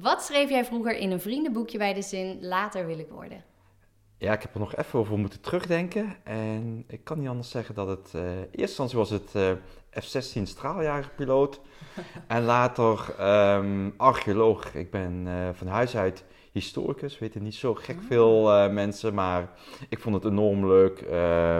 Wat schreef jij vroeger in een vriendenboekje bij de zin later wil ik worden? Ja, ik heb er nog even over moeten terugdenken. En ik kan niet anders zeggen dat het... Uh, in eerste instantie was het uh, F-16 straaljagerpiloot. en later um, archeoloog. Ik ben uh, van huis uit historicus. Weten niet zo gek veel mensen. Maar ik vond het enorm leuk.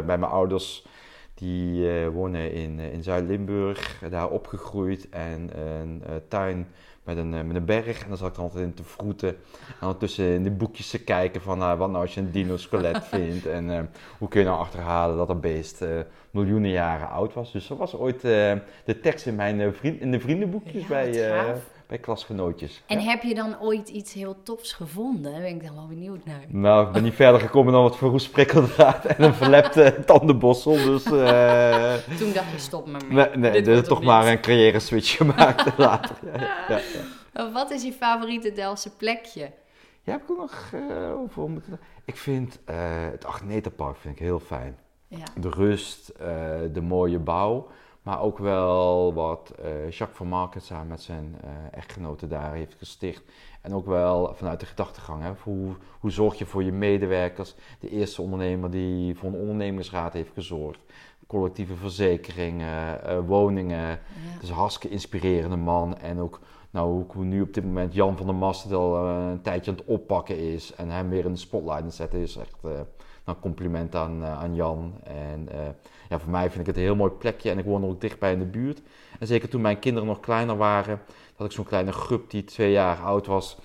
bij mijn ouders... Die wonen in, in Zuid-Limburg, daar opgegroeid en een tuin met een, eh, met een berg. En dan zat ik altijd in te vroeten. En ondertussen in de boekjes te kijken van uh, wat nou als je een dino-skelet vindt. En uh, hoe kun je nou achterhalen dat dat beest uh, miljoenen jaren oud was. Dus dat was ooit de tekst in, mijn, vriend, in de vriendenboekjes ja, bij, bij klasgenootjes. En heb je dan ooit iets heel tofs gevonden? Daar ben ik dan wel benieuwd naar. Nou, ik ben niet verder gekomen dan wat verroest prikkeldraad en een verlepte tandenbossel. Dus, uh... Toen dacht je, stop maar mee. Nee, nee dus toch maar een carrière switch gemaakt later. Ja, ja, Wat is je favoriete Delftse plekje? Ja, heb ik ook nog uh, over moeten... Ik vind uh, het Agnetenpark vind ik heel fijn. Ja. De rust, de mooie bouw. Maar ook wel wat uh, Jacques van Market samen met zijn uh, echtgenote daar heeft gesticht. En ook wel vanuit de gedachtegang. Hè, hoe, hoe zorg je voor je medewerkers? De eerste ondernemer die voor een ondernemingsraad heeft gezorgd. Collectieve verzekeringen, uh, woningen. Ja. Dus een hartstikke inspirerende man. En ook nou, hoe nu op dit moment Jan van der Masten al een tijdje aan het oppakken is. En hem weer in de spotlight zetten is echt nou, compliment aan, aan Jan. En ja, voor mij vind ik het een heel mooi plekje en ik woon er ook dichtbij in de buurt. En zeker toen mijn kinderen nog kleiner waren, had ik zo'n kleine groep die twee jaar oud was.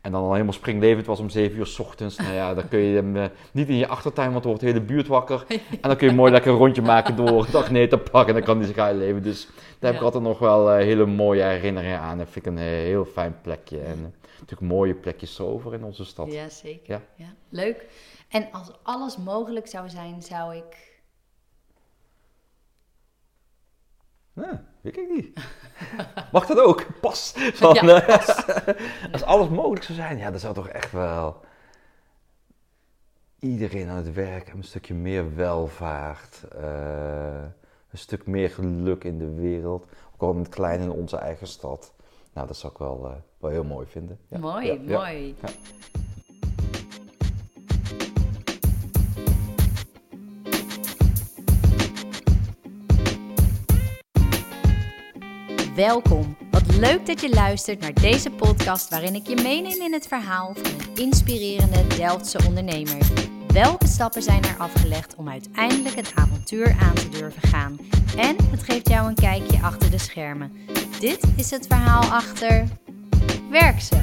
En dan al helemaal springlevend was om zeven uur s ochtends. Nou ja, dan kun je hem uh, niet in je achtertuin, want dan wordt de hele buurt wakker. En dan kun je mooi lekker een rondje maken door dag nee te pakken. En dan kan hij zich uitleven. Dus daar heb ik altijd nog wel uh, hele mooie herinneringen aan. Dat vind ik een uh, heel fijn plekje. En natuurlijk mooie plekjes over in onze stad. Ja, zeker. Ja. ja. Leuk. En als alles mogelijk zou zijn, zou ik Ja, weet ik niet. Mag dat ook? Pas. Van, ja, pas. als alles mogelijk zou zijn, ja, dan zou toch echt wel iedereen aan het werk een stukje meer welvaart, uh, een stuk meer geluk in de wereld. Ook al in het klein in onze eigen stad. Nou, dat zou ik wel, uh, wel heel mooi vinden. Ja. Mooi, ja, mooi. Welkom. Wat leuk dat je luistert naar deze podcast waarin ik je meeneem in het verhaal van een inspirerende Delftse ondernemer. Welke stappen zijn er afgelegd om uiteindelijk het avontuur aan te durven gaan? En het geeft jou een kijkje achter de schermen. Dit is het verhaal achter Werkse.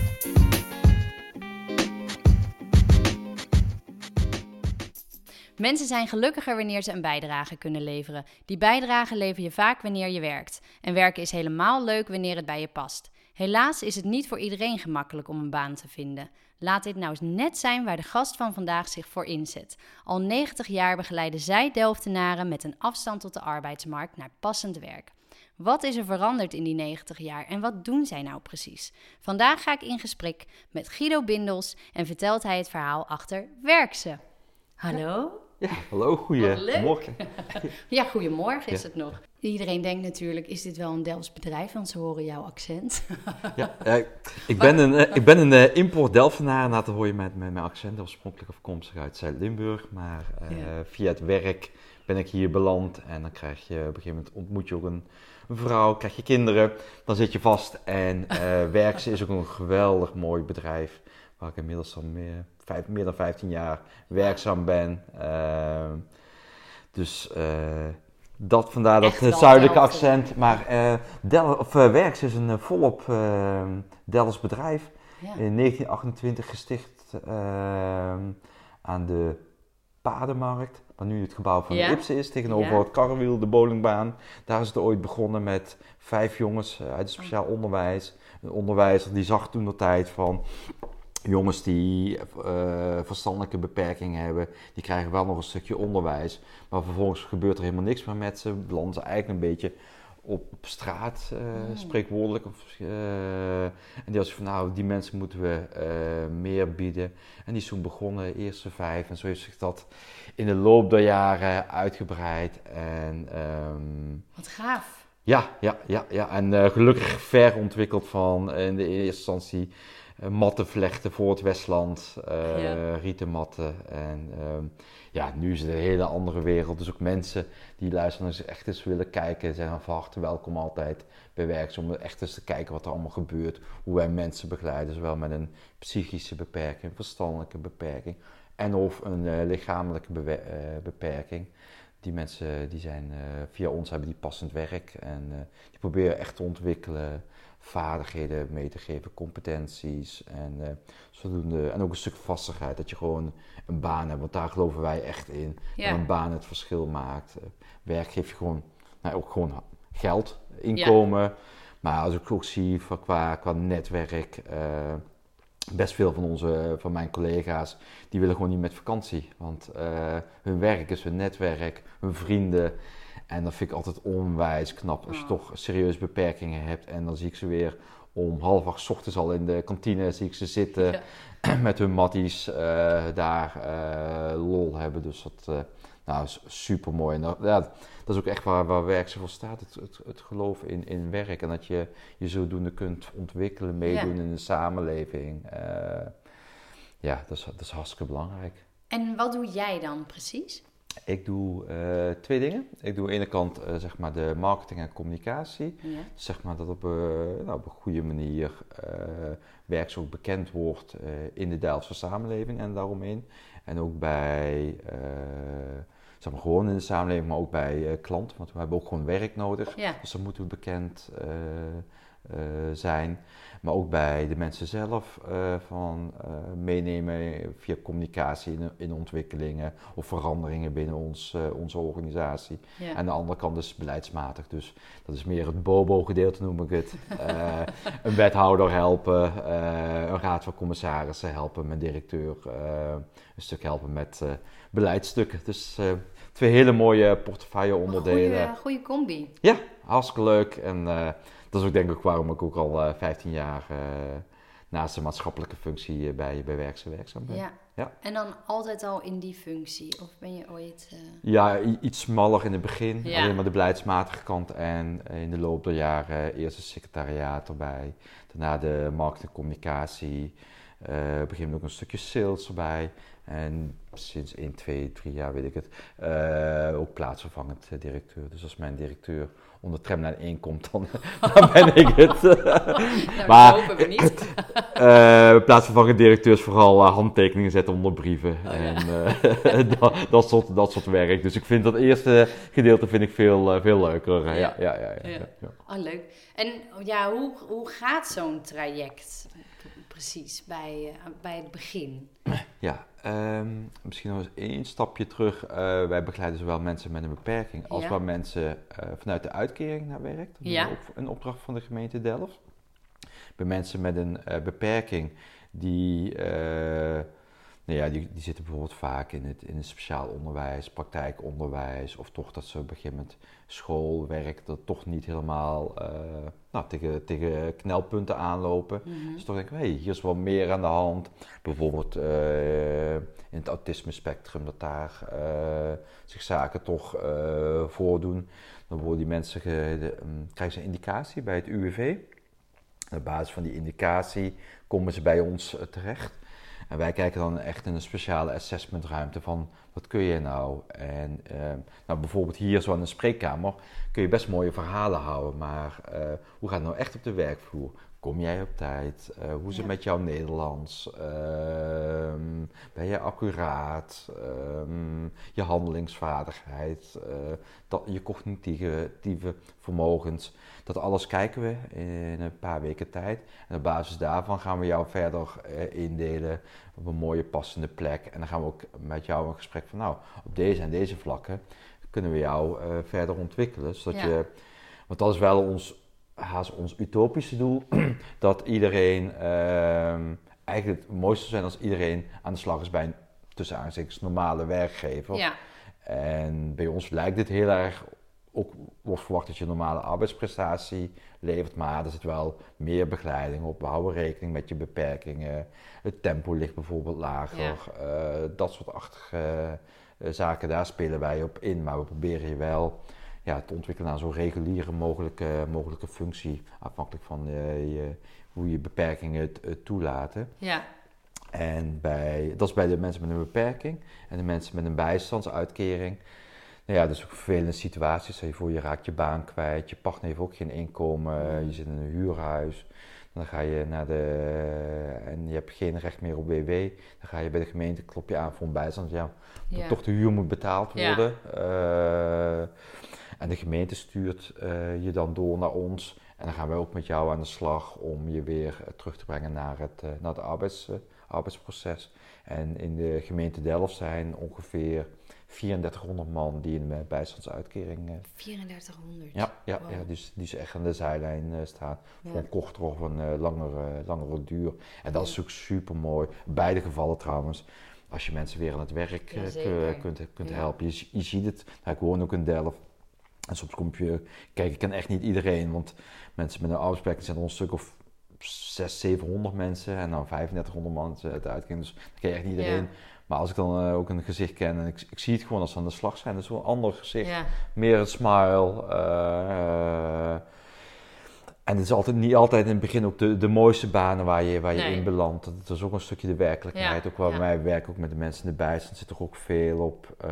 Mensen zijn gelukkiger wanneer ze een bijdrage kunnen leveren. Die bijdrage lever je vaak wanneer je werkt. En werken is helemaal leuk wanneer het bij je past. Helaas is het niet voor iedereen gemakkelijk om een baan te vinden. Laat dit nou eens net zijn waar de gast van vandaag zich voor inzet. Al 90 jaar begeleiden zij Delftenaren met een afstand tot de arbeidsmarkt naar passend werk. Wat is er veranderd in die 90 jaar en wat doen zij nou precies? Vandaag ga ik in gesprek met Guido Bindels en vertelt hij het verhaal achter Werkse. Hallo? Ja, hallo, goedemorgen. ja, goedemorgen is het nog. Iedereen denkt natuurlijk, is dit wel een Delfts bedrijf? Want ze horen jouw accent. ja, ik, ben een, eh, ik ben een uh, import Delftenaar. Dat hoor je met, met mijn accent. Oorspronkelijk afkomstig uit Zuid-Limburg. Maar uh, via het werk ben ik hier beland. En dan krijg je, op een gegeven moment ontmoet je ook een, vrouw, krijg je kinderen. Dan zit je vast. En uh, Werkse is ook een geweldig mooi bedrijf. Waar ik inmiddels al meer vijf, meer dan 15 jaar werkzaam ben. Uh, dus uh, dat vandaar dat zuidelijke accent. Maar uh, Del of, Werks is een volop Delfts bedrijf. Ja. In 1928 gesticht aan de Padenmarkt. Waar nu het gebouw van ja. Ipsen is, tegenover ja. het Karrewiel, de bowlingbaan. Daar is het ooit begonnen met vijf jongens uit het speciaal onderwijs. Een onderwijzer die zag toen de tijd van jongens die uh, verstandelijke beperkingen hebben, die krijgen wel nog een stukje onderwijs. Maar vervolgens gebeurt er helemaal niks meer met ze. Belanden ze eigenlijk een beetje op straat, uh, spreekwoordelijk. Of, uh, en die was van, nou, die mensen moeten we meer bieden. En die is toen begonnen, eerste vijf. En zo heeft zich dat in de loop der jaren uitgebreid. En, um, Wat gaaf. Ja, ja, ja, ja. En gelukkig ver ontwikkeld van in de eerste instantie matten vlechten voor het Westland, uh, ja. rieten matten. En ehm, ja, nu is het een hele andere wereld. Dus ook mensen die luisteren echt eens willen kijken, zijn van harte welkom altijd bij werk. Om echt eens te kijken wat er allemaal gebeurt. Hoe wij mensen begeleiden, zowel met een psychische beperking, verstandelijke beperking en of een lichamelijke beperking die mensen die zijn uh, via ons hebben die passend werk en die proberen echt te ontwikkelen, vaardigheden mee te geven, competenties en uh, zodoende en ook een stuk vastigheid dat je gewoon een baan hebt, want daar geloven wij echt in. Ja. Dat een baan het verschil maakt. werk geeft je gewoon, nou, ook gewoon geld, inkomen, ja. maar als ik ook zie qua, qua netwerk best veel van, onze, van mijn collega's, die willen gewoon niet met vakantie. Want uh, hun werk is hun netwerk, hun vrienden. En dat vind ik altijd onwijs knap als je toch serieus beperkingen hebt. En dan zie ik ze weer om half acht ochtends al in de kantine zie ik ze zitten met hun matties uh, daar uh, lol hebben. Dus dat nou, super mooi. En dat, ja, dat is ook echt waar, waar werk voor staat. Het, het, het, geloof in, in werk. En dat je je zodoende kunt ontwikkelen, meedoen in de samenleving. Ja, dat is, dat is hartstikke belangrijk. En wat doe jij dan precies? Ik doe uh, twee dingen. Ik doe aan de ene kant uh, zeg maar de marketing en communicatie. Ja. Dus zeg maar dat op, uh, nou, op een goede manier werk zo bekend wordt in de Delftse samenleving en daaromheen. En ook bij zeg maar, gewoon in de samenleving, maar ook bij klanten. Want we hebben ook gewoon werk nodig. Ja. Dus dan moeten we bekend uh, uh, zijn. Maar ook bij de mensen zelf van meenemen via communicatie in, in, ontwikkelingen of veranderingen binnen ons, onze organisatie. Ja. En de andere kant is beleidsmatig. Dus dat is meer het bobo-gedeelte noem ik het. een wethouder helpen, een raad van commissarissen helpen, mijn directeur een stuk helpen met beleidsstukken. Dus twee hele mooie portefeuille onderdelen. Goede combi. Ja, hartstikke leuk. En dat is ook denk ik waarom ik ook al uh, eh, 15 jaar naast de maatschappelijke functie bij, bij Werkse werkzaam ben. Ja. ja. En dan altijd al in die functie? Of ben je ooit... Ja, iets smaller in het begin. Ja. Alleen maar de beleidsmatige kant. En in de loop der jaren eerst het secretariaat erbij. Daarna de marketing communicatie. Uh, op een ook een stukje sales erbij. En sinds 1, 2, 3 jaar weet ik het, uh, ook plaatsvervangend eh, directeur. Dus als mijn directeur onder tramlijn 1 komt, dan, dan ben ik het. nou, maar hopen we niet. uh, plaatsvervangend directeur is vooral uh, handtekeningen zetten onder brieven oh, en ja. dat, dat, soort, dat soort werk. Dus ik vind dat eerste gedeelte vind ik veel, veel leuker. Ja. Ja, ja, ja, ja, ja. Oh, leuk. En ja, hoe, hoe gaat zo'n traject precies bij, bij het begin? Ja, Um, misschien nog eens één stapje terug. Uh, wij begeleiden zowel mensen met een beperking als ja. wel mensen uh, vanuit de uitkering naar werk. Dat ja. een opdracht van de gemeente Delft. Bij mensen met een uh, beperking die nou ja, die, die zitten bijvoorbeeld vaak in het, in het speciaal onderwijs, praktijkonderwijs, of toch dat ze op een gegeven moment schoolwerk dat toch niet helemaal uh, nou, tegen, tegen knelpunten aanlopen. Mm -hmm. Dus toch denk ik, hey, hier is wel meer aan de hand. Bijvoorbeeld uh, in het autisme spectrum, dat daar uh, zich zaken toch voordoen. Dan worden die mensen, de, um, krijgen ze een indicatie bij het UWV. Op basis van die indicatie komen ze bij ons terecht. En wij kijken dan echt in een speciale assessmentruimte van wat kun je nou? En uh, nou, bijvoorbeeld hier zo in een spreekkamer kun je best mooie verhalen houden, maar uh, hoe gaat het nou echt op de werkvloer? Kom jij op tijd? Uh, hoe is het met jouw Nederlands? Ehm, ben je accuraat? Ehm, je handelingsvaardigheid? dat, je cognitieve vermogens? Dat alles kijken we in een paar weken tijd. En op basis daarvan gaan we jou verder uh, indelen op een mooie passende plek. En dan gaan we ook met jou een gesprek van, nou, op deze en deze vlakken kunnen we jou verder ontwikkelen. Zodat ja. je, want dat is wel ons, haast ons utopische doel, dat iedereen, uh, eigenlijk het mooiste zou zijn als iedereen aan de slag is bij een tussen aanstekens normale werkgever. Ja. En bij ons lijkt dit heel erg ook wordt verwacht dat je normale arbeidsprestatie levert, maar er zit wel meer begeleiding op. We houden rekening met je beperkingen. Het tempo ligt bijvoorbeeld lager. Ja. Uh, dat soort achtige uh, zaken, daar spelen wij op in. Maar we proberen je wel ja, te ontwikkelen naar zo'n reguliere mogelijke, mogelijke functie, afhankelijk van je, hoe je beperkingen toelaten. Ja. En bij, dat is bij de mensen met een beperking en de mensen met een bijstandsuitkering. Nou ja, is ook vervelende situaties. Je voor je raakt je baan kwijt, je partner heeft ook geen inkomen, je zit in een huurhuis. Dan ga je naar de. en je hebt geen recht meer op WW. Dan ga je bij de gemeente, klop je aan voor een bijstand. Ja, ja. toch de huur moet betaald worden. Uh, en de gemeente stuurt uh, je dan door naar ons. En dan gaan wij ook met jou aan de slag om je weer terug te brengen naar het, uh, naar het arbeids, arbeidsproces. En in de gemeente Delft zijn ongeveer 3400 man die in de bijstandsuitkering. 3400? Ja, ja, ja dus die is echt aan de zijlijn staan. Voor een kortere of een langere, langere duur. En dat is ook super mooi. Beide gevallen trouwens. Als je mensen weer aan het werk ja, kunt, kunt helpen. Je, je, ziet het. Nou, ik woon ook in Delft. En soms kom je. Kijk, ik ken echt niet iedereen. Want mensen met een arbeidsplek zijn er een stuk of 600, 700 mensen. En dan 3500 mensen uit de uitkering. Dus dat ken je echt niet iedereen. Maar als ik dan uh, ook een gezicht ken en ik, ik, zie het gewoon als ze aan de slag zijn, dat is wel een ander gezicht. Ja. Meer een smile. Uh, en het is altijd, niet altijd in het begin ook de, de mooiste banen waar je, waar je in belandt. Dat is ook een stukje de werkelijkheid. Ja. Ook waar ja. wij werken ook met de mensen in de bijstand zit er ook veel op uh,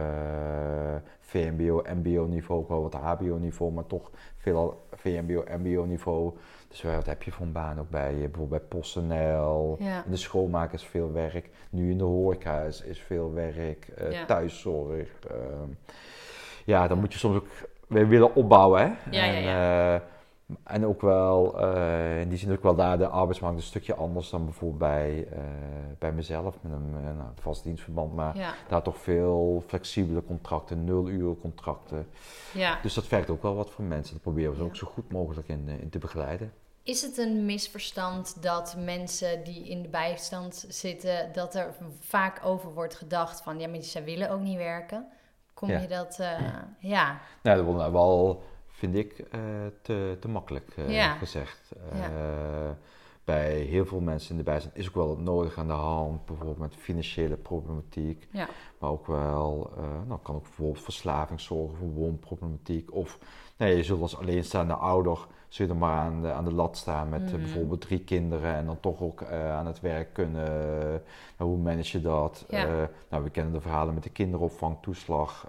VMBO, MBO niveau, ook wel wat HBO niveau, maar toch veel VMBO, MBO niveau. Dus wat heb je voor een baan ook bij, bijvoorbeeld bij PostNL. In de schoonmaak is veel werk. Nu in de horeca is, is veel werk. Uh, thuiszorg. Uh, ja, dan moet je soms ook weer willen opbouwen. Hè? Ja, en, uh, en ook wel, uh, in die zin ook wel daar de arbeidsmarkt een stukje anders dan bijvoorbeeld bij, uh, bij mezelf met een nou, vast dienstverband. Maar ja. daar toch veel flexibele contracten, nul uur contracten. Ja. Dus dat vergt ook wel wat voor mensen. Dat proberen we ook zo goed mogelijk in, in te begeleiden. Is het een misverstand dat mensen die in de bijstand zitten, dat er vaak over wordt gedacht van ja, maar zij willen ook niet werken? Kom ja. je dat, uh, ja. Nou, dat wordt wel, vind ik, uh, te, te makkelijk uh, ja. gezegd. Ja. Bij heel veel mensen in de bijstand is ook wel nodig aan de hand, bijvoorbeeld met financiële problematiek. Ja. Maar ook wel, nou kan ook bijvoorbeeld verslaving zorgen voor woonproblematiek. Of nee, je zult als alleenstaande ouder zul je er maar aan de, aan de lat staan met mm. bijvoorbeeld drie kinderen en dan toch ook aan het werk kunnen. Uh, hoe manage je dat? Nou, we kennen de verhalen met de kinderopvangtoeslag.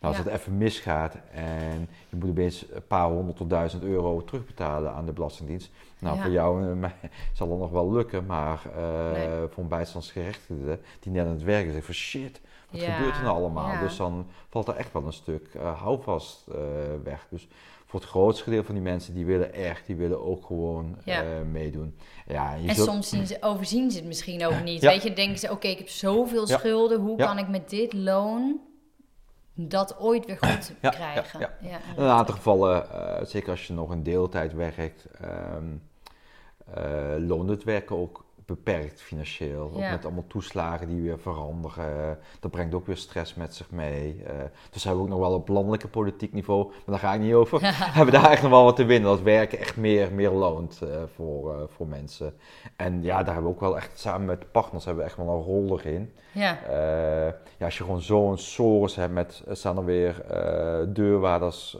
Nou, als ja. het even misgaat en je moet opeens een paar honderd tot duizend euro terugbetalen aan de Belastingdienst. Nou, ja. voor jou en mij zal dat nog wel lukken, maar nee. voor een bijstandsgerechtigde die net aan het werken zegt van shit, wat gebeurt er nou allemaal? Dus dan valt er echt wel een stuk houvast weg. Dus voor het grootste gedeelte van die mensen, die willen echt, die willen ook gewoon ja. uh, meedoen. Ja, en, en zult... soms zien ze, overzien ze het misschien ook niet. Ja. Weet je, denken ze, oké, okay, ik heb zoveel schulden, hoe kan ik met dit loon dat ooit weer goed krijgen? Ja, In een aantal gevallen, uh, zeker als je nog een deeltijd werkt, um, uh, loont het werken ook beperkt financieel. Ja. Met allemaal toeslagen die weer veranderen. Dat brengt ook weer stress met zich mee. Uh, dus hebben we ook nog wel op landelijke politiek niveau, maar daar ga ik niet over. hebben we daar echt nog wel wat te winnen. Dat werken echt meer, meer loont uh, voor, uh, voor mensen. En ja, daar hebben we ook wel echt samen met partners hebben we echt wel een rol erin. Ja. ja, als je gewoon zo'n source hebt met, staan er weer deurwaarders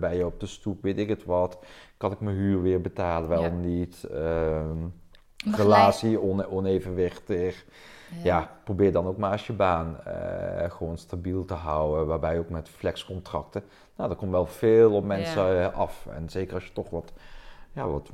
bij je op de stoep, weet ik het wat. Kan ik mijn huur weer betalen, wel ja. niet? Ehm, relatie on onevenwichtig. Ja. ja. probeer dan ook maar als je baan uh, gewoon stabiel te houden. Waarbij ook met flexcontracten. Nou, er komt wel veel op mensen ja. uh, af. En zeker als je toch wat, ja, wat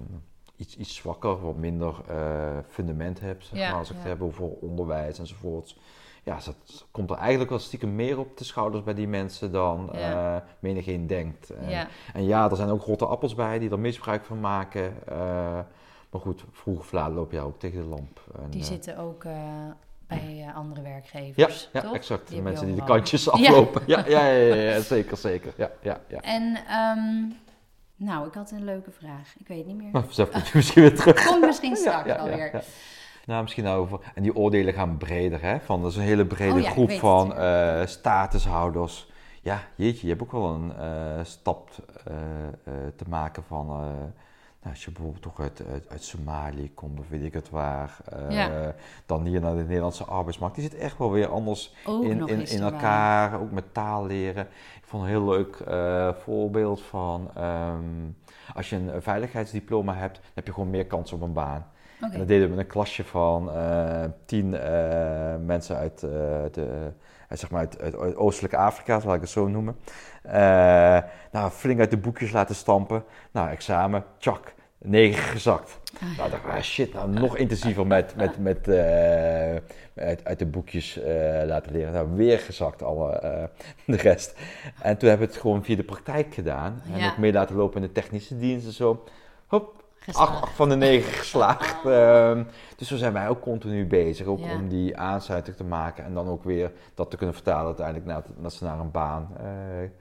iets, iets zwakker, wat minder uh, fundament hebt. Zeg ja, maar, als ik het heb over onderwijs enzovoorts. Ja, dat komt er eigenlijk wel stiekem meer op de schouders bij die mensen dan ja. menigeen denkt. En ja. en ja, er zijn ook rotte appels bij die er misbruik van maken. Maar goed, vroeg of laat loop je ook tegen de lamp. En, die uh, zitten ook uh, bij uh, andere werkgevers, ja, toch? Ja, exact. Die de mensen die de kantjes aflopen. Ja, ja, ja, ja, zeker, zeker. Ja, ja, ja. En, um, nou, ik had een leuke vraag. Ik weet het niet meer. Nou, zelf misschien weer terug. Komt misschien straks alweer. Ja, nou, misschien over. En die oordelen gaan breder, hè? Van, dat is een hele brede oh, groep van statushouders. Ja, jeetje, je hebt ook wel een stap te maken van nou, als je bijvoorbeeld toch uit, uit, uit Somalië komt of weet ik het waar, Ja. dan hier naar de Nederlandse arbeidsmarkt. Die zit echt wel weer anders Ook in, in, in elkaar, ook met taal leren. Ik vond een heel leuk eh, voorbeeld van ehm, als je een veiligheidsdiploma hebt, dan heb je gewoon meer kans op een baan. En dat deden we met een klasje van eh, tien mensen uit, de, zeg maar uit, uit, uit Oostelijk Afrika, zal ik het zo noemen. Eh, nou, flink uit de boekjes laten stampen. Nou, examen, tjak, negen gezakt. Ah, Nou, dacht ah, shit, nou, nog intensiever met, met, met, eh, uit, uit de boekjes eh, laten leren. Nou, weer gezakt, alle, eh, de rest. En toen hebben we het gewoon via de praktijk gedaan. En Ja. ook mee laten lopen in de technische dienst en zo. Hop, Geslaagd. acht, acht van de negen geslaagd. Ehm, dus zo zijn wij ook continu bezig. Ook Ja. om die aansluiting te maken. En dan ook weer dat te kunnen vertalen uiteindelijk naar, dat ze naar een baan eh,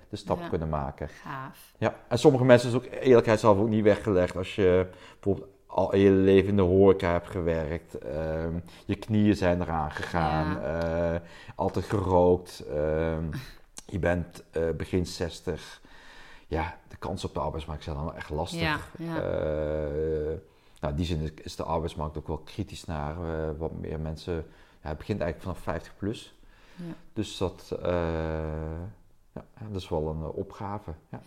de stap Ja. kunnen maken. Gaaf. Ja, en sommige mensen is ook eerlijkheidshalve ook niet weggelegd als je bijvoorbeeld al je leven in de horeca hebt gewerkt, ehm, je knieën zijn eraan gegaan, eh, altijd gerookt, ehm, je bent eh, begin 60. Ja, de kans op de arbeidsmarkt zijn dan wel echt lastig. Ja, ja. Eh, nou, in die zin is, de arbeidsmarkt ook wel kritisch naar eh, wat meer mensen. Ja, het begint eigenlijk vanaf 50 plus. Ja. Dus dat, eh, ja, dat is wel een opgave. Ja.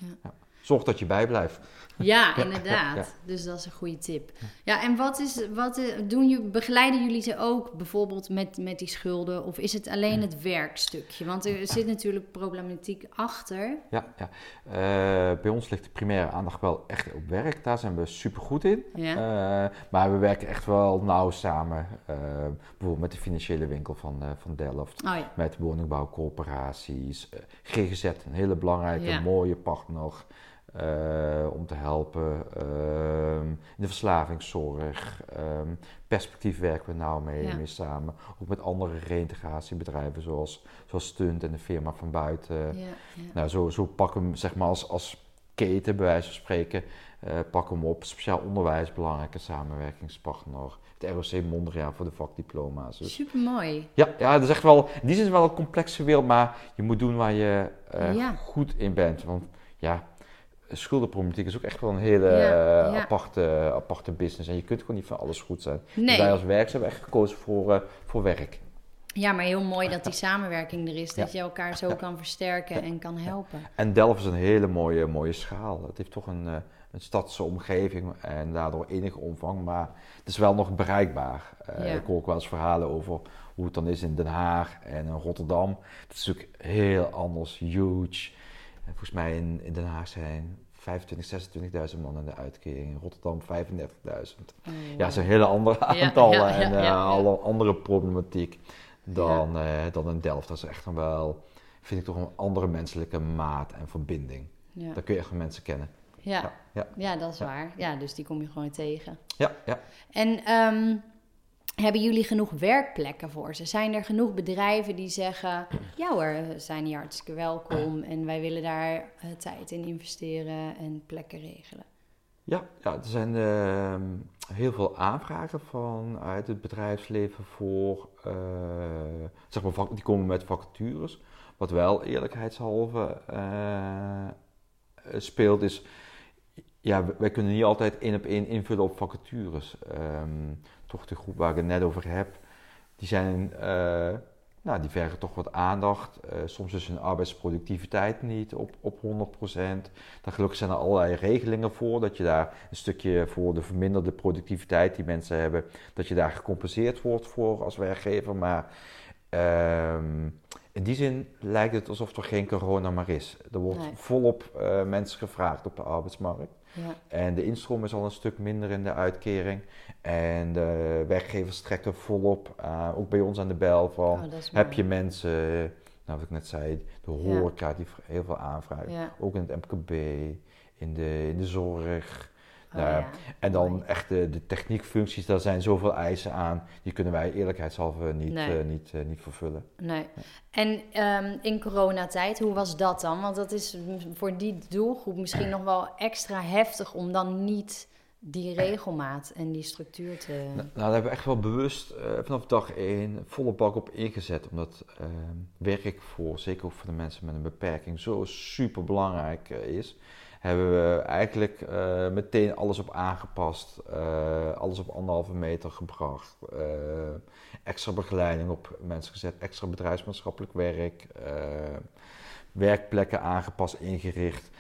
Zorg dat je bijblijft. Ja, inderdaad. ja, ja. Dus dat is een goede tip. Ja, en wat is, wat eh, doen je, begeleiden jullie ze ook bijvoorbeeld met, met die schulden? Of is het alleen het werkstukje? Want er zit natuurlijk problematiek achter. Ja, ja. Eh, bij ons ligt de primaire aandacht wel echt op werk. Daar zijn we super goed in. Ja. Eh, maar we werken echt wel nauw samen. bijvoorbeeld met de financiële winkel van, van Delft. Oh. Met woningbouwcorporaties. GGZ, een hele belangrijke, mooie partner. Eh, om te helpen. ehm, in de verslavingszorg. ehm, perspectief werken we nauw mee, Ja. mee samen. Ook met andere reïntegratiebedrijven zoals, zoals Stunt en de firma van buiten. Ja, ja. Nou, zo, zo pakken we hem zeg maar als, als keten, bij wijze van spreken, eh pakken we hem op. Speciaal onderwijs, belangrijke samenwerkingspartner. Het ROC Mondriaan voor de vakdiploma's. Dus, Super mooi. ja, ja, dat is echt wel, in die zin is wel een complexe wereld, maar je moet doen waar je eh, goed in bent. Want ja, schuldenproblematiek is ook echt wel een hele Ja, eh, ja. Aparte, aparte business. En je kunt gewoon niet van alles goed zijn. Dus wij als werk hebben echt gekozen voor, eh, voor werk. Ja, maar heel mooi dat die samenwerking er is. Dat Ja. je elkaar zo kan versterken en kan helpen. En Delft is een hele mooie, mooie schaal. Het heeft toch een, eh, een stadse omgeving en daardoor enige omvang, maar het is wel nog bereikbaar. Ja. Ik hoor ook wel eens verhalen over hoe het dan is in Den Haag en in Rotterdam. Het is natuurlijk heel anders, huge. En volgens mij in, in Den Haag zijn 25, 26.000 man in de uitkering. In Rotterdam 35.000. Oh, Ja, dat zijn hele andere aantallen ja, ja, en eh, alle andere problematiek dan, eh, dan in Delft. Dat is echt dan wel, vind ik toch een andere menselijke maat en verbinding. Daar kun je echt van mensen kennen. Ja. Ja, ja. ja, dat is waar. Ja, dus die kom je gewoon tegen. Ja, ja. En ehm, hebben jullie genoeg werkplekken voor ze? Zijn er genoeg bedrijven die zeggen: Ja hoor, we zijn hier hartstikke welkom en wij willen daar eh, tijd in investeren en plekken regelen? Ja, ja er zijn ehm, heel veel aanvragen vanuit het bedrijfsleven voor, eh, zeg maar, die komen met vacatures. Wat wel eerlijkheidshalve eh, speelt is, ja, wij kunnen niet altijd één op één invullen op vacatures. Ehm, toch de groep waar ik het net over heb, die zijn, eh, nou, die vergen toch wat aandacht. Eh, soms is hun arbeidsproductiviteit niet op, op 100%. Daar gelukkig zijn er allerlei regelingen voor, dat je daar een stukje voor de verminderde productiviteit die mensen hebben, dat je daar gecompenseerd wordt voor als werkgever. Maar ehm, in die zin lijkt het alsof er geen corona maar is. Er wordt Nee. volop eh, mensen gevraagd op de arbeidsmarkt. Ja, En de instroom is al een stuk minder in de uitkering. En de werkgevers trekken volop, eh, ook bij ons aan de bel, van oh, heb je mensen, nou wat ik net zei, de Ja. horeca die heel veel aanvragen. Ja. Ook in het MKB, in de, in de zorg. Oh, ja. En dan echt de, de techniekfuncties, daar zijn zoveel eisen aan. Die kunnen wij eerlijkheidshalve niet, Nee. eh, niet, eh, niet vervullen. Nee. En ehm, in coronatijd, hoe was dat dan? Want dat is voor die doelgroep misschien nog wel extra heftig om dan niet die regelmaat en die structuur te. Nou, nou, daar hebben we echt wel bewust eh, vanaf dag één volle bak op ingezet. Omdat eh, werk voor, zeker ook voor de mensen met een beperking, zo super belangrijk is. Hebben we eigenlijk uh, meteen alles op aangepast. Uh, alles op anderhalve meter gebracht. Uh, extra begeleiding op mensen gezet. Extra bedrijfsmaatschappelijk werk. werkplekken aangepast, ingericht.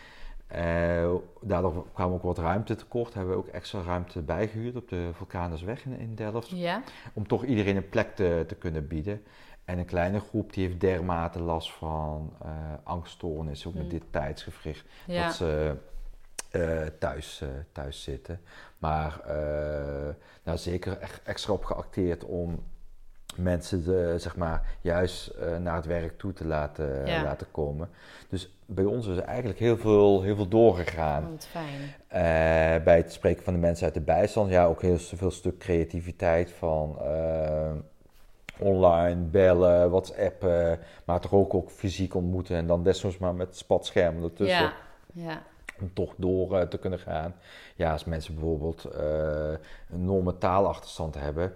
daardoor kwam ook wat ruimte tekort. Hebben we ook extra ruimte bijgehuurd op de Vulkanusweg in, in Delft. Ja. Om toch iedereen een plek te, te kunnen bieden. En een kleine groep die heeft dermate last van uh, angststoornissen, ook met mm. dit tijdsgevricht, dat ze uh, thuis, uh, thuis zitten. Maar nou, zeker extra op geacteerd om mensen de, zeg maar, juist naar het werk toe te laten, laten komen. Dus bij ons is er eigenlijk heel veel, heel veel doorgegaan. Oh, fijn. bij het spreken van de mensen uit de bijstand, ja, ook heel veel stuk creativiteit van online, bellen, whatsappen, maar toch ook, ook fysiek ontmoeten en dan desnoods maar met spatschermen ertussen. Ja, ja. Om toch door uh, te kunnen gaan. Ja, als mensen bijvoorbeeld uh, een enorme taalachterstand hebben,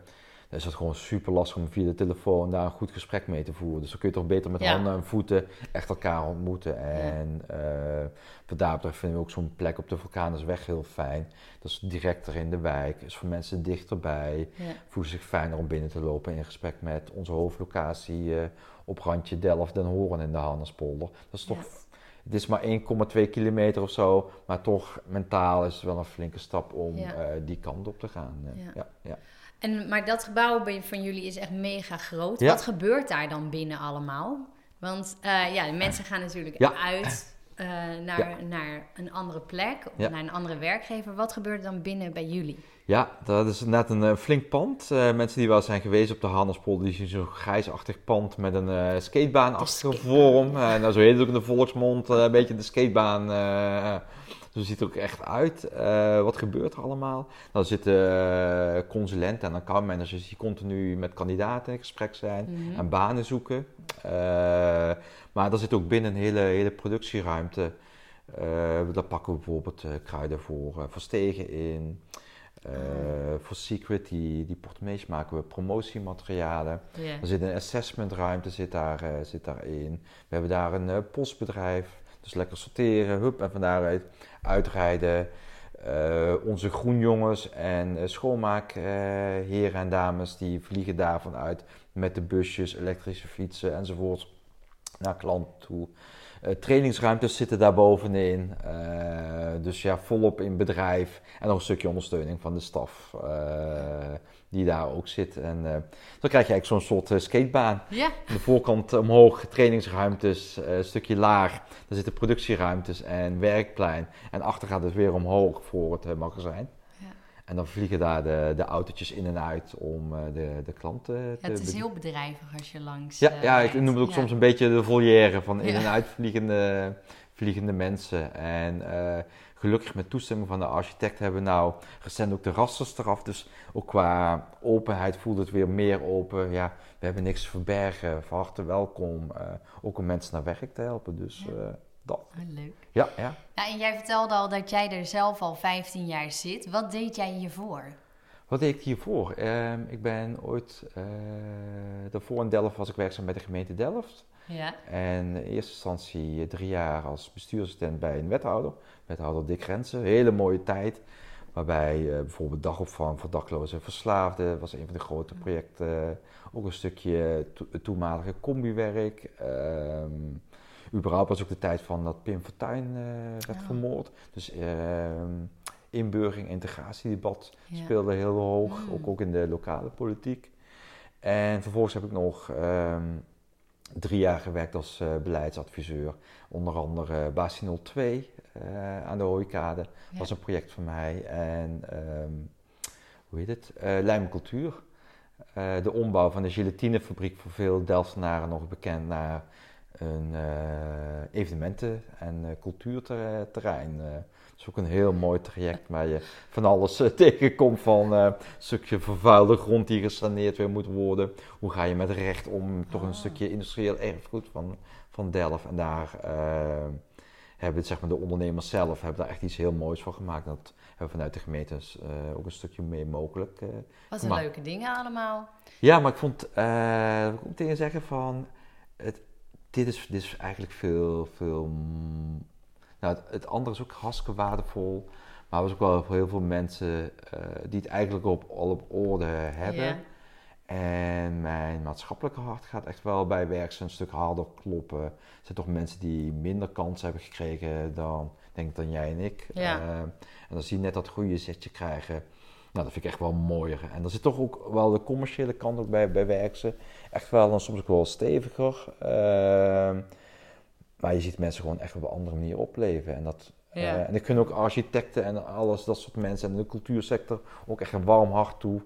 dan is het gewoon super lastig om via de telefoon daar een goed gesprek mee te voeren. Dus dan kun je toch beter met handen en voeten echt elkaar ontmoeten. En ja. uh, wat daar betreft vinden we ook zo'n plek op de Vulkanusweg heel fijn. Dat is directer in de wijk, is voor mensen dichterbij. Ja. Voelen zich fijner om binnen te lopen in gesprek met onze hoofdlocatie uh, op randje Delft Den Horen in de Hannerspolder. Dat is toch... Het is maar 1,2 kilometer of zo, maar toch mentaal is het wel een flinke stap om uh, die kant op te gaan. ja. ja. En, maar dat gebouw van jullie is echt mega groot. Wat gebeurt daar dan binnen allemaal? Want uh, ja, de mensen gaan natuurlijk uit uh, naar, naar een andere plek, of naar een andere werkgever. Wat gebeurt er dan binnen bij jullie? Ja, dat is net een uh, flink pand. mensen die wel zijn geweest op de Handelspol, die zien zo'n grijsachtig pand met een skatebaanachtige vorm. nou, zo heet het ook in de volksmond, een beetje de skatebaan zo ziet het ook echt uit. Uh, wat gebeurt er allemaal? Dan zitten uh, consulenten en accountmanagers die continu met kandidaten in gesprek zijn mhm. en banen zoeken. Uh, maar er zit ook binnen een hele, hele productieruimte. daar pakken we bijvoorbeeld kruiden voor, voor stegen in. Uh, voor Secret, die, die portemonnees maken we promotiematerialen. Er zit een assessmentruimte zit daar, uh, zit daarin. We hebben daar een uh, postbedrijf. Dus lekker sorteren, hup, en van daaruit uitrijden. Uh, onze groenjongens en uh, schoonmaakheren en dames die vliegen daarvan uit met de busjes, elektrische fietsen enzovoort naar klanten toe. Uh, trainingsruimtes zitten daar bovenin. dus ja, volop in bedrijf. En nog een stukje ondersteuning van de staf die daar ook zit. En dan krijg je eigenlijk zo'n soort skatebaan. Ja. de voorkant omhoog, trainingsruimtes, een stukje laag. Daar zitten productieruimtes en werkplein. En achter gaat het weer omhoog voor het magazijn. En dan vliegen daar de, de autootjes in en uit om de, de klanten ja, te... Het is heel bedrijvig als je langs... Ja, ja ik noem het ook soms een beetje de volière van in- en uitvliegende vliegende mensen. En gelukkig met toestemming van de architect hebben we nou recent ook de rasters eraf. Dus ook qua openheid voelt het weer meer open. Ja, we hebben niks te verbergen. Van harte welkom. Uh, ook om mensen naar werk te helpen. Dus ja. Dat. Oh, leuk. Ja, ja. ja, en jij vertelde al dat jij er zelf al 15 jaar zit. Wat deed jij hiervoor? Wat deed ik hiervoor? Uh, ik ben ooit, uh, daarvoor in Delft was ik werkzaam bij de gemeente Delft. Ja. En in eerste instantie drie jaar als bestuursassistent bij een wethouder wethouder Dick Grenzen. Hele mooie tijd. Waarbij uh, bijvoorbeeld dagopvang voor daklozen en verslaafden was een van de grote projecten. Ook een stukje to toenmalige combiwerk. Um, überhaupt was ook de tijd van dat Pim Fortuyn uh, werd vermoord. Dus uh, inburgering, integratiedebat ja. speelde heel hoog. Mm. Ook, ook in de lokale politiek. En vervolgens heb ik nog um, drie jaar gewerkt als uh, beleidsadviseur. Onder andere Basie 02 uh, aan de Hooikade. Dat was een project van mij. En um, hoe heet het? Uh, Lijmcultuur. Uh, de ombouw van de gelatinefabriek voor veel Delftenaren nog bekend naar een evenementen- en cultuurterrein. Het is ook een heel mooi traject waar je van alles tegenkomt van een stukje vervuilde grond die gesaneerd weer moet worden. Hoe ga je met recht om toch een ah. stukje industrieel erfgoed van, van Delft en daar hebben zeg maar, de ondernemers zelf hebben daar echt iets heel moois van gemaakt. Dat hebben we vanuit de gemeentes uh, ook een stukje mee mogelijk uh, Wat een leuke dingen allemaal. Ja, maar ik vond, uh, ik moet meteen zeggen van, het, dit, is, dit is eigenlijk veel, veel Nou, het, het andere is ook hartstikke waardevol. Maar er was ook wel heel veel mensen die het eigenlijk op, al op orde hebben. Ja. En mijn maatschappelijke hart gaat echt wel bij werk een stuk harder kloppen. Er zijn toch mensen die minder kans hebben gekregen dan, denk dan jij en ik. Ja. Eh, en dan zie je net dat goede zetje krijgen. Nou, dat vind ik echt wel mooier. En er zit toch ook wel de commerciële kant ook bij, bij werksen. Echt wel dan soms ook wel steviger. Uh, maar je ziet mensen gewoon echt op een andere manier opleven. En, dat, Ja. eh, en ik kun ook architecten en alles, dat soort mensen en de cultuursector ook echt een warm hart toe.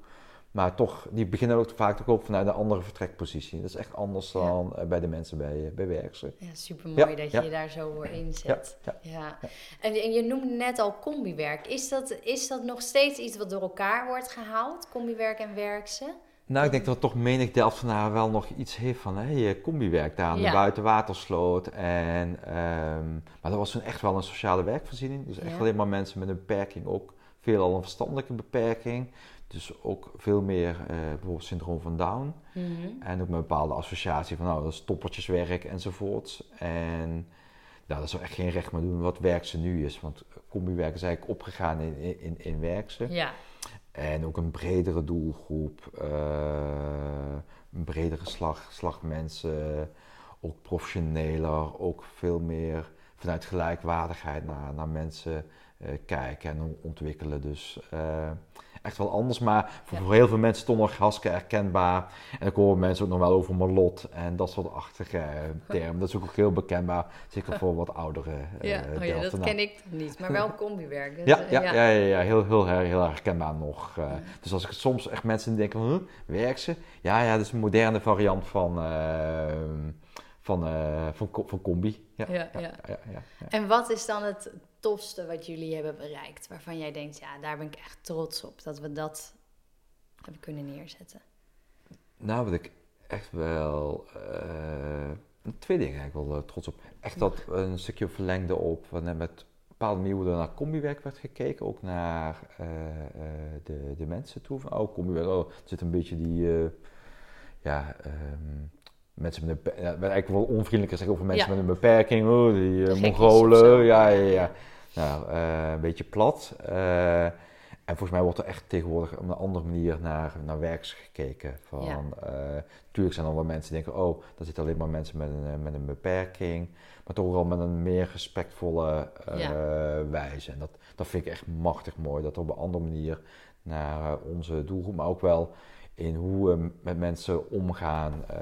Maar toch, die beginnen ook vaak ook op vanuit een andere vertrekpositie. Dat is echt anders dan eh, bij de mensen bij, eh, bij werksen. Ja, super mooi Ja, dat je je daar zo voor inzet. Ja, Ja. En, en je noemde net al combiwerk. Is dat, is dat nog steeds iets wat door elkaar wordt gehaald? Combiwerk en werkse? Nou, ik denk dat toch menig Delftenaar wel nog iets heeft van hey, combiwerk daar aan de buitenwatersloot. En, ehm, maar dat was toen echt wel een sociale werkvoorziening. Dus echt alleen maar mensen met een beperking, ook veelal een verstandelijke beperking. Dus ook veel meer eh, bijvoorbeeld syndroom van Down. Mhm. En ook met een bepaalde associatie van nou, dat is toppertjeswerk enzovoorts. En nou, dat zou echt geen recht meer doen wat werkse nu is. Want combiwerk is eigenlijk opgegaan in, in, in werkse. Ja, En ook een bredere doelgroep, eh, een bredere slag, slag mensen, ook professioneler, ook veel meer vanuit gelijkwaardigheid naar, naar mensen eh, kijken en on- ontwikkelen. Dus echt wel anders, maar voor, Ja. heel veel mensen toch nog hartstikke herkenbaar. En ik hoor mensen ook nog wel over Marlot en dat soort achtige eh, termen. Dat is ook, ook heel bekendbaar, zeker voor wat oudere eh ja. Oh, ja dat Delftenaren. ken ik niet, maar wel combiwerk. Dus, Ja, eh, ja, ja. Ja, ja, heel, heel, heel herkenbaar nog. Dus als ik soms echt mensen denken van, huh, werkt ze? Ja, ja, dat is een moderne variant van, van, van, van combi. Ja, Ja, ja. En wat is dan het tofste wat jullie hebben bereikt? Waarvan jij denkt, ja, daar ben ik echt trots op dat we dat hebben kunnen neerzetten. Nou, wat ik echt wel... eh, twee dingen eigenlijk wel eh, trots op. Echt dat een stukje verlengde op, wanneer met bepaalde manier er naar combiwerk werd gekeken. Ook naar eh, de, de mensen toe. Van, oh, combiwerk, oh, er zit een beetje die... ja, ehm, mensen met een... eigenlijk wel onvriendelijk zeggen over mensen Ja. met een beperking. Oh, die eh, Mongolen. Ja, ja, Ja. Nou, eh, een beetje plat. Eh, en volgens mij wordt er echt tegenwoordig op een andere manier naar, naar werks gekeken. Van, Ja. tuurlijk zijn er wel mensen die denken, oh, daar zitten alleen maar mensen met een, met een beperking. Maar toch wel met een meer respectvolle Ja. wijze. En dat, dat vind ik echt machtig mooi. Dat er op een andere manier naar onze doelgroep, maar ook wel in hoe we met mensen omgaan, eh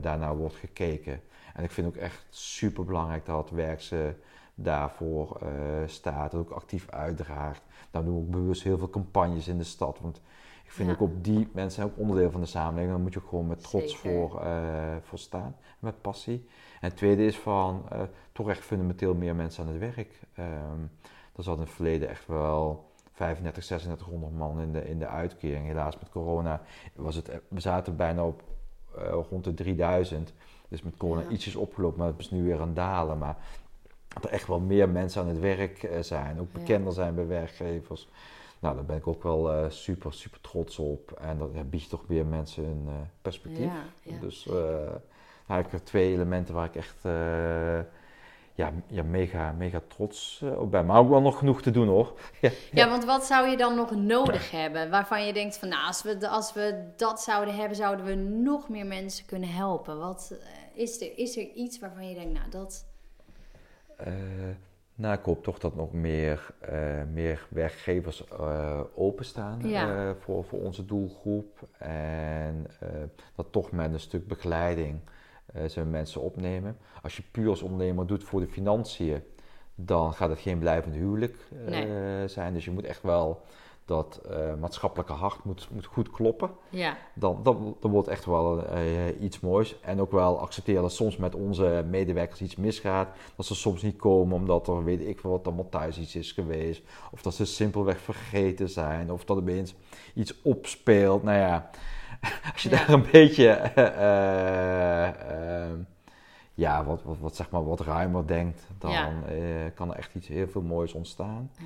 daarnaar wordt gekeken. En ik vind ook echt super belangrijk dat werkse daarvoor eh, staat, dat ook actief uitdraagt. Daar doen we ook bewust heel veel campagnes in de stad. Want ik vind Ja. ook op die mensen zijn ook onderdeel van de samenleving. Daar moet je ook gewoon met trots Zeker. voor, eh, voor staan, met passie. En het tweede is van toch echt fundamenteel meer mensen aan het werk. Ehm er zat in het verleden echt wel 35, 3600 man in de, in de uitkering. Helaas met corona was het, we zaten bijna op eh, rond de 3000. Dus met corona Ja. ietsjes opgelopen, maar het is nu weer aan dalen. Maar dat er echt wel meer mensen aan het werk eh, zijn, ook bekender zijn bij werkgevers. Nou, daar ben ik ook wel eh, super, super trots op. En dat ja, biedt toch weer mensen een perspectief. Ja. Dus eh nou, twee elementen waar ik echt ja, ja, mega, mega trots eh, op ben. Maar ook wel nog genoeg te doen hoor. ja, Ja, want wat zou je dan nog nodig hebben? Waarvan je denkt van, nou, als we, als we dat zouden hebben, zouden we nog meer mensen kunnen helpen. Wat, eh, is, er, is er iets waarvan je denkt, nou, dat... Eh, nou, ik hoop toch dat nog meer, meer werkgevers openstaan Ja. voor, voor onze doelgroep. En dat toch met een stuk begeleiding eh ze mensen opnemen. Als je puur als ondernemer doet voor de financiën, dan gaat het geen blijvend huwelijk eh, Nee. zijn. Dus je moet echt wel dat eh, maatschappelijke hart moet, moet goed kloppen Ja, dan, dan, dan wordt echt wel iets moois. En ook wel accepteren dat soms met onze medewerkers iets misgaat. Dat ze soms niet komen omdat er weet ik veel wat allemaal thuis iets is geweest. Of dat ze simpelweg vergeten zijn. Of dat er opeens iets opspeelt. Nou ja, als je Ja. daar een beetje eh, eh, ja, wat, wat, wat, zeg maar, wat ruimer denkt, dan Ja. eh, kan er echt iets heel veel moois ontstaan. ja.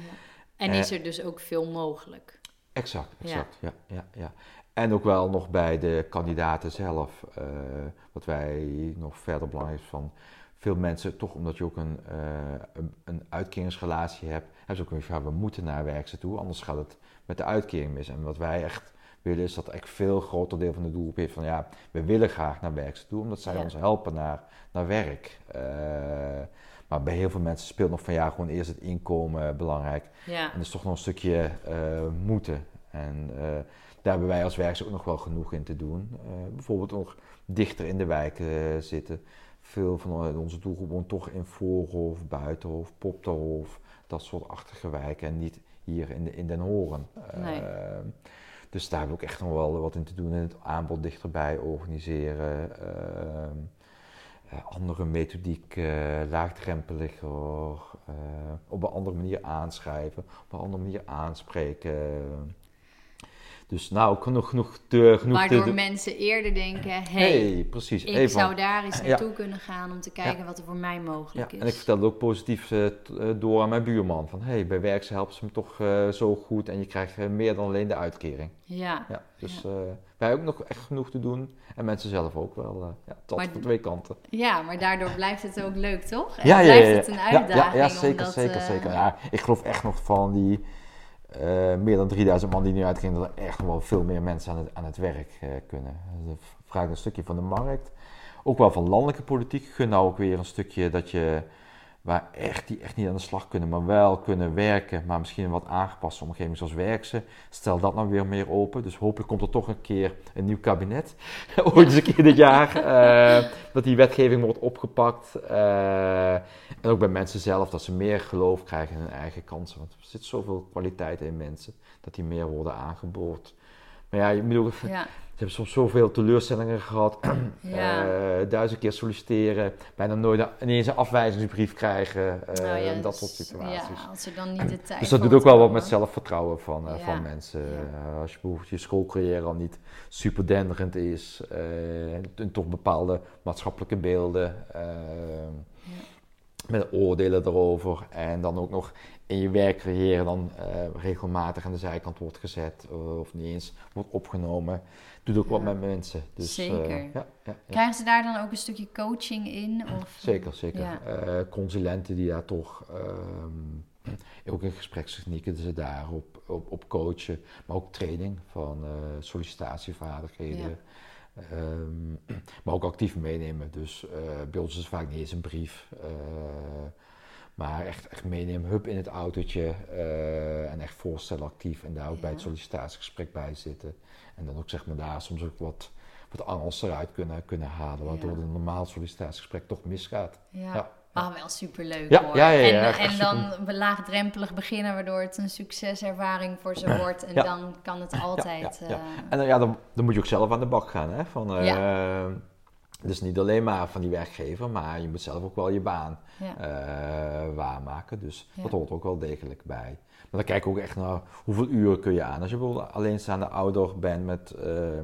En is er dus ook veel mogelijk? Exact, exact. Ja. Ja, ja, En ook wel nog bij de kandidaten zelf, wat wij nog verder belangrijk is van veel mensen, toch omdat je ook een, uh, een, een, uitkeringsrelatie hebt, hebben ze ook weer van, we moeten naar werkse toe, anders gaat het met de uitkering mis. En wat wij echt willen is dat echt veel groter deel van de doelgroep heeft van, ja, we willen graag naar werkse toe, omdat zij ons helpen naar, naar werk. Uh, maar bij heel veel mensen speelt nog van, ja, gewoon eerst het inkomen belangrijk. Ja. En dat is toch nog een stukje uh, moeten. En daar hebben wij als werkers ook nog wel genoeg in te doen. bijvoorbeeld nog dichter in de wijk zitten veel van onze doelgroep woont toch in Voorhof, Buitenhof, Popterhof, dat soort achtige wijken en niet hier in, de, in Den Horen. Nee. Dus daar hebben we ook echt nog wel wat in te doen in het aanbod dichterbij organiseren. Uh, andere methodiek, uh, laagdrempeliger, op een andere manier aanschrijven, op een andere manier aanspreken. Dus nou, genoeg, genoeg, te, genoeg Waardoor te, mensen eerder denken, hey, hey precies, ik zou daar eens naartoe kunnen gaan om te kijken wat er voor mij mogelijk ja, is. En ik vertelde ook positief uh, door aan mijn buurman. Van hey, bij werk helpen ze me toch uh, zo goed en je krijgt uh, meer dan alleen de uitkering. Ja. ja dus wij hebben ook nog echt genoeg te doen. En mensen zelf ook wel. ja, tot maar, van twee kanten. Ja, maar daardoor blijft het ook leuk, toch? En ja, ja, blijft het een uitdaging. Ja, ja zeker, omdat, zeker, zeker. Ja, ik geloof echt nog van die uh, meer dan 3000 man die nu uitgingen, dat er echt wel veel meer mensen aan het, aan het werk uh, kunnen. Dat vraagt een stukje van de markt. Ook wel van landelijke politiek. Gun nou ook weer een stukje dat je waar echt, die echt niet aan de slag kunnen, maar wel kunnen werken, maar misschien een wat aangepaste omgeving zoals werkse. Stel dat nou weer meer open. Dus hopelijk komt er toch een keer een nieuw kabinet. Ooit eens een keer dit jaar. Uh, dat die wetgeving wordt opgepakt. Uh, en ook bij mensen zelf, dat ze meer geloof krijgen in hun eigen kansen. Want er zit zoveel kwaliteit in mensen, dat die meer worden aangeboord. Maar ja, je bedoel, ja. Ze hebben soms zoveel teleurstellingen gehad. Ja. uh, duizend keer solliciteren. Bijna nooit ineens een afwijzingsbrief krijgen. Uh, oh ja, dat dus, soort situaties. Ja, als er dan niet de tijd dus dat doet ook wel wat met zelfvertrouwen van, uh, ja. van mensen. Als je bijvoorbeeld je schoolcarrière al niet super denderend is. en toch bepaalde maatschappelijke beelden. Met oordelen erover. En dan ook nog in je werkcarrière dan uh, regelmatig aan de zijkant wordt gezet uh, of niet eens wordt opgenomen. Doet ook Ja. wat met mensen. Dus, uh, Zeker. ja, ja, ja. Krijgen ze daar dan ook een stukje coaching in? Of? Zeker, zeker. Eh, consulenten die daar toch, ehm, ook in gesprekstechnieken, ze daar op, op, coachen, maar ook training van eh, sollicitatievaardigheden. Ehm, maar ook actief meenemen. Dus eh, bij ons is het vaak niet eens een brief. Maar echt, echt meenemen, hup in het autootje eh, en echt voorstellen actief. En daar ook bij het sollicitatiegesprek bij zitten. En dan ook zeg maar daar soms ook wat, wat angels eruit kunnen, kunnen halen. Waardoor Ja. een normaal sollicitatiegesprek toch misgaat. Ja. Ja. Ah, wel superleuk Ja, hoor. ja, ja, en en super. dan laagdrempelig beginnen, waardoor het een succeservaring voor ze wordt. En dan kan het altijd... ja, ja. eh, En dan, ja, dan, dan moet je ook zelf aan de bak gaan. Hè? Van, eh, Dus niet alleen maar van die werkgever, maar je moet zelf ook wel je baan ja. eh, waarmaken. Dus Ja. dat hoort ook wel degelijk bij. Maar dan kijk ik ook echt naar hoeveel uren kun je aan. Als je bijvoorbeeld alleenstaande ouder bent met eh,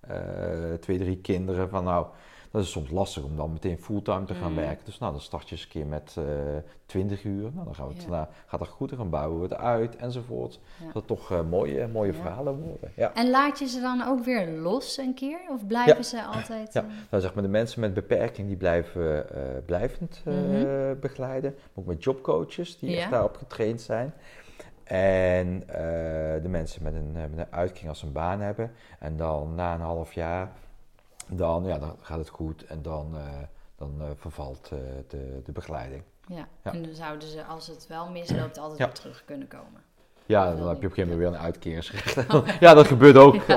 eh, twee, drie kinderen, van nou, dat is soms lastig om dan meteen fulltime te gaan Mm. werken. Dus nou, dan start je eens een keer met eh 20 uur. Nou, dan gaan we het, Ja. gaat dat goed, dan bouwen we het uit enzovoort. Ja. Dat het toch eh, mooie, mooie verhalen worden. Ja. En laat je ze dan ook weer los een keer? Of blijven ze altijd... Ja. Nou, zeg maar, de mensen met beperking die blijven eh, blijvend Mhm. begeleiden. Ook met jobcoaches die echt daarop getraind zijn. En de mensen met een, met een uitkering als ze een baan hebben. En dan na een half jaar, dan, ja, dan gaat het goed. En dan, eh, dan eh, vervalt eh, de, de begeleiding. ja. Ja. En dan zouden ze, als het wel misloopt, altijd weer terug kunnen komen. Ja, dan heb je op een gegeven moment weer een uitkeringsrecht. ja, dat gebeurt ook.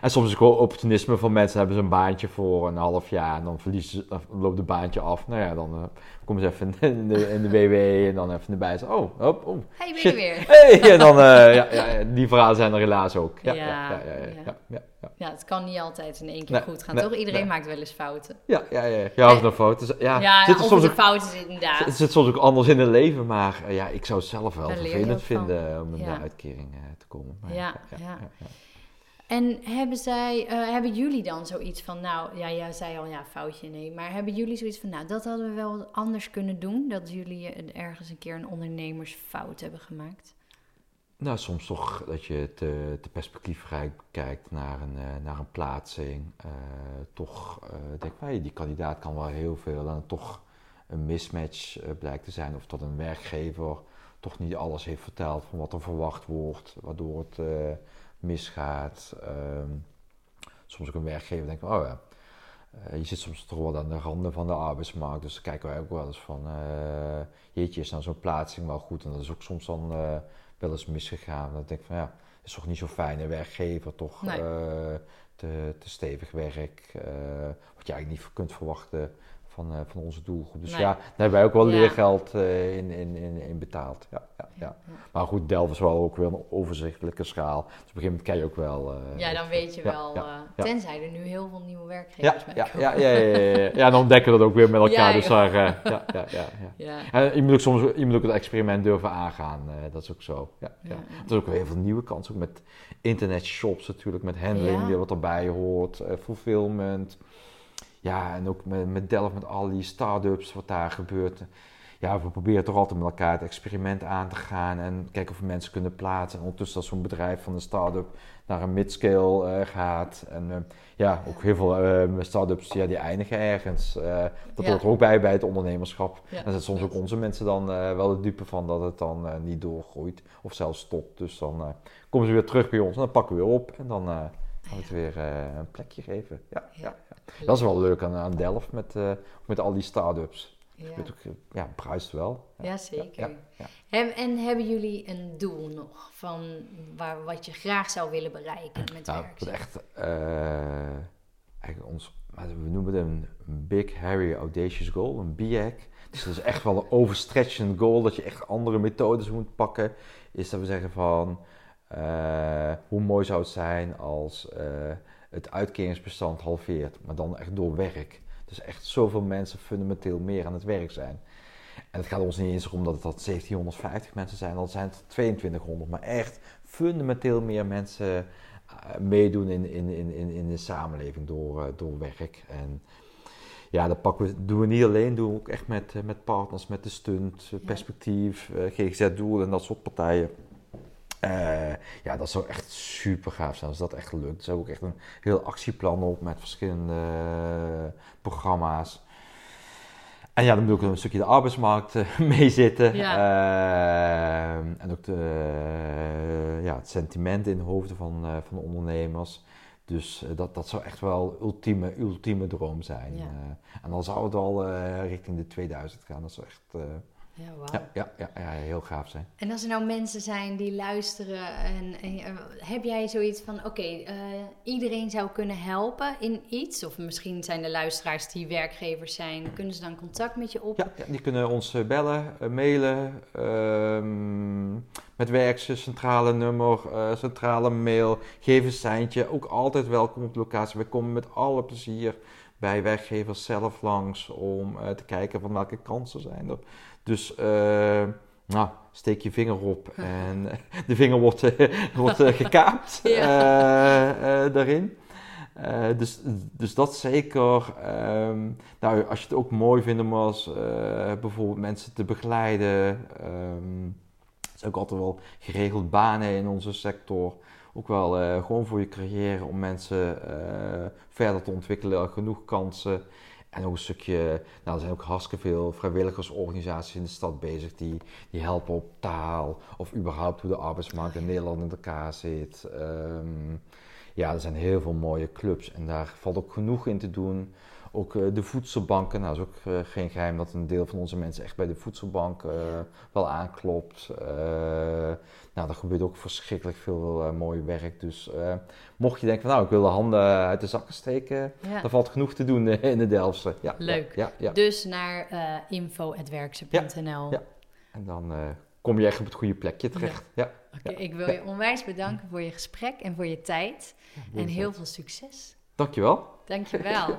en soms is het gewoon opportunisme van mensen. hebben ze een baantje voor een half jaar en dan verliezen ze, dan loopt het baantje af. Nou ja, dan eh, komen ze even in de, in de WW en dan even erbij. Zo, oh, hop, oh, Hey, ben je weer? hey! En dan, eh, ja, ja, ja, die verhalen zijn er helaas ook. Ja, ja, Ja, ja, ja, ja, ja. ja, ja, ja. Ja, het kan niet altijd in één keer Nee, goed gaan, nee, toch? Iedereen nee. maakt wel eens fouten. Ja, ja, ja. Ja, of een fout. Dus, ja, Ja, zit er of soms het ook, een fout is inderdaad. het zit soms ook anders in het leven, maar eh, ja, ik zou het zelf wel je vervelend vinden om in Ja. de uitkering eh, te komen. Maar, Ja, ja. En hebben zij, eh, hebben jullie dan zoiets van, nou, ja, jij zei al, ja, foutje, nee. Maar hebben jullie zoiets van, nou, dat hadden we wel anders kunnen doen? Dat jullie eh, ergens een keer een ondernemersfout hebben gemaakt? Nou, soms toch dat je te, te perspectiefrijk kijkt naar een, uh, naar een plaatsing. Toch denk ik, die kandidaat kan wel heel veel en toch een mismatch blijkt te zijn. Of dat een werkgever toch niet alles heeft verteld van wat er verwacht wordt, waardoor het misgaat. Ehm, soms ook een werkgever denkt, oh ja, je zit soms toch wel aan de randen van de arbeidsmarkt. Dus dan kijken wij ook wel eens van, jeetje, is nou zo'n plaatsing wel goed? En dat is ook soms dan wel eens misgegaan. Dat ik denk van ja, is toch niet zo fijn. Een werkgever toch eh, te, te, stevig werk. Uh, wat je eigenlijk niet kunt verwachten van, uh, van onze doelgroep. Dus ja, daar hebben wij ook wel leergeld in, in, in, in, betaald. Ja, ja, ja, Maar goed, Delft is wel ook weer een overzichtelijke schaal. Dus op een gegeven moment kan je ook wel... ja, dan weet je wel. Tenzij er nu heel veel nieuwe werkgevers ja, ja, ja, ja, ja, ja, ja, dan ontdekken we dat ook weer met elkaar. dus daar, ja, ja, ja, ja. En je moet ook soms je moet ook het experiment durven aangaan. dat is ook zo. Ja, ja. Er is ook weer heel veel nieuwe kansen. Ook met internetshops natuurlijk, met handling, wat erbij hoort. fulfillment ja, en ook met, met Delft, met al die start-ups, wat daar gebeurt. Ja, we proberen toch altijd met elkaar het experiment aan te gaan en kijken of we mensen kunnen plaatsen. En ondertussen als zo'n bedrijf van een start-up naar een midscale uh, gaat. En uh, ja, ook heel veel uh, start-ups ja, die eindigen ergens. dat hoort er ook bij bij het ondernemerschap. Ja. En zijn soms ook onze mensen dan wel de dupe van dat het dan niet doorgroeit of zelfs stopt. Dus dan komen ze weer terug bij ons en dan pakken we weer op en dan gaan we het weer een plekje geven. ja. ja. Dat is wel leuk aan, aan Delft met, uh, met al die start-ups. Ja. Ook, ja, prijst wel. Ja, zeker. En, en, hebben jullie een doel nog van waar, wat je graag zou willen bereiken met nou, werk? echt, eigenlijk ons, we noemen het een Big Harry Audacious Goal, een BHAG. Dus dat is echt wel een overstretchend goal, dat je echt andere methodes moet pakken. Is dat we zeggen van, uh, hoe mooi zou het zijn als het uitkeringsbestand halveert, maar dan echt door werk. Dus echt zoveel mensen fundamenteel meer aan het werk zijn. En het gaat ons niet eens om dat het dat 1750 mensen zijn, dan zijn het 2200, maar echt fundamenteel meer mensen uh, meedoen in, in, in, in de samenleving door, door werk. En ja, dat pakken we, doen we niet alleen, doen we ook echt met, met partners, met de stunt, perspectief, GGZ Doel en dat soort partijen. Uh, ja, dat zou echt super gaaf zijn als dat echt lukt. Er is ook echt een heel actieplan op met verschillende uh, programma's. En ja, dan moet ook een stukje de arbeidsmarkt uh, mee zitten. Ja. en ook de, ja, het sentiment in de hoofden van, van de ondernemers. Dus dat, dat zou echt wel ultieme, ultieme droom zijn. Ja. en dan zou het al richting de 2000 gaan. Dat zou echt ja, wow. ja, ja, ja, ja, heel gaaf zijn. En als er nou mensen zijn die luisteren, en, en heb jij zoiets van: oké, eh, iedereen zou kunnen helpen in iets? Of misschien zijn de luisteraars die werkgevers zijn, kunnen ze dan contact met je op? Ja, die kunnen ons eh, bellen, uh, mailen, uh, met werkse centrale nummer, centrale mail. Geef een seintje, ook altijd welkom op de locatie. We komen met alle plezier bij werkgevers zelf langs om te kijken van welke kansen zijn er dus uh, nou, steek je vinger op en de vinger wordt, wordt uh, gekaapt daarin. dus, dus dat zeker. Um, nou, als je het ook mooi vindt om als bijvoorbeeld mensen te begeleiden. Um, is ook altijd wel geregeld banen in onze sector. Ook wel gewoon voor je carrière om mensen verder te ontwikkelen. Genoeg kansen. En ook een stukje, nou, er zijn ook hartstikke veel vrijwilligersorganisaties in de stad bezig die, die helpen op taal of überhaupt hoe de arbeidsmarkt in Nederland in elkaar zit. Ehm, ja, er zijn heel veel mooie clubs en daar valt ook genoeg in te doen. Ook uh, de voedselbanken, nou is ook uh, geen geheim dat een deel van onze mensen echt bij de voedselbank uh, wel aanklopt. nou, er gebeurt ook verschrikkelijk veel mooi werk. Dus mocht je denken van nou, ik wil de handen uit de zakken steken, ja. dan valt genoeg te doen in de Delftse. Ja, Leuk. Ja, ja, dus naar info.werkse.nl. Ja, En dan kom je echt op het goede plekje terecht. Ja. Oké, ik wil je onwijs bedanken voor je gesprek en voor je tijd. en heel veel succes. Dankjewel. Dankjewel.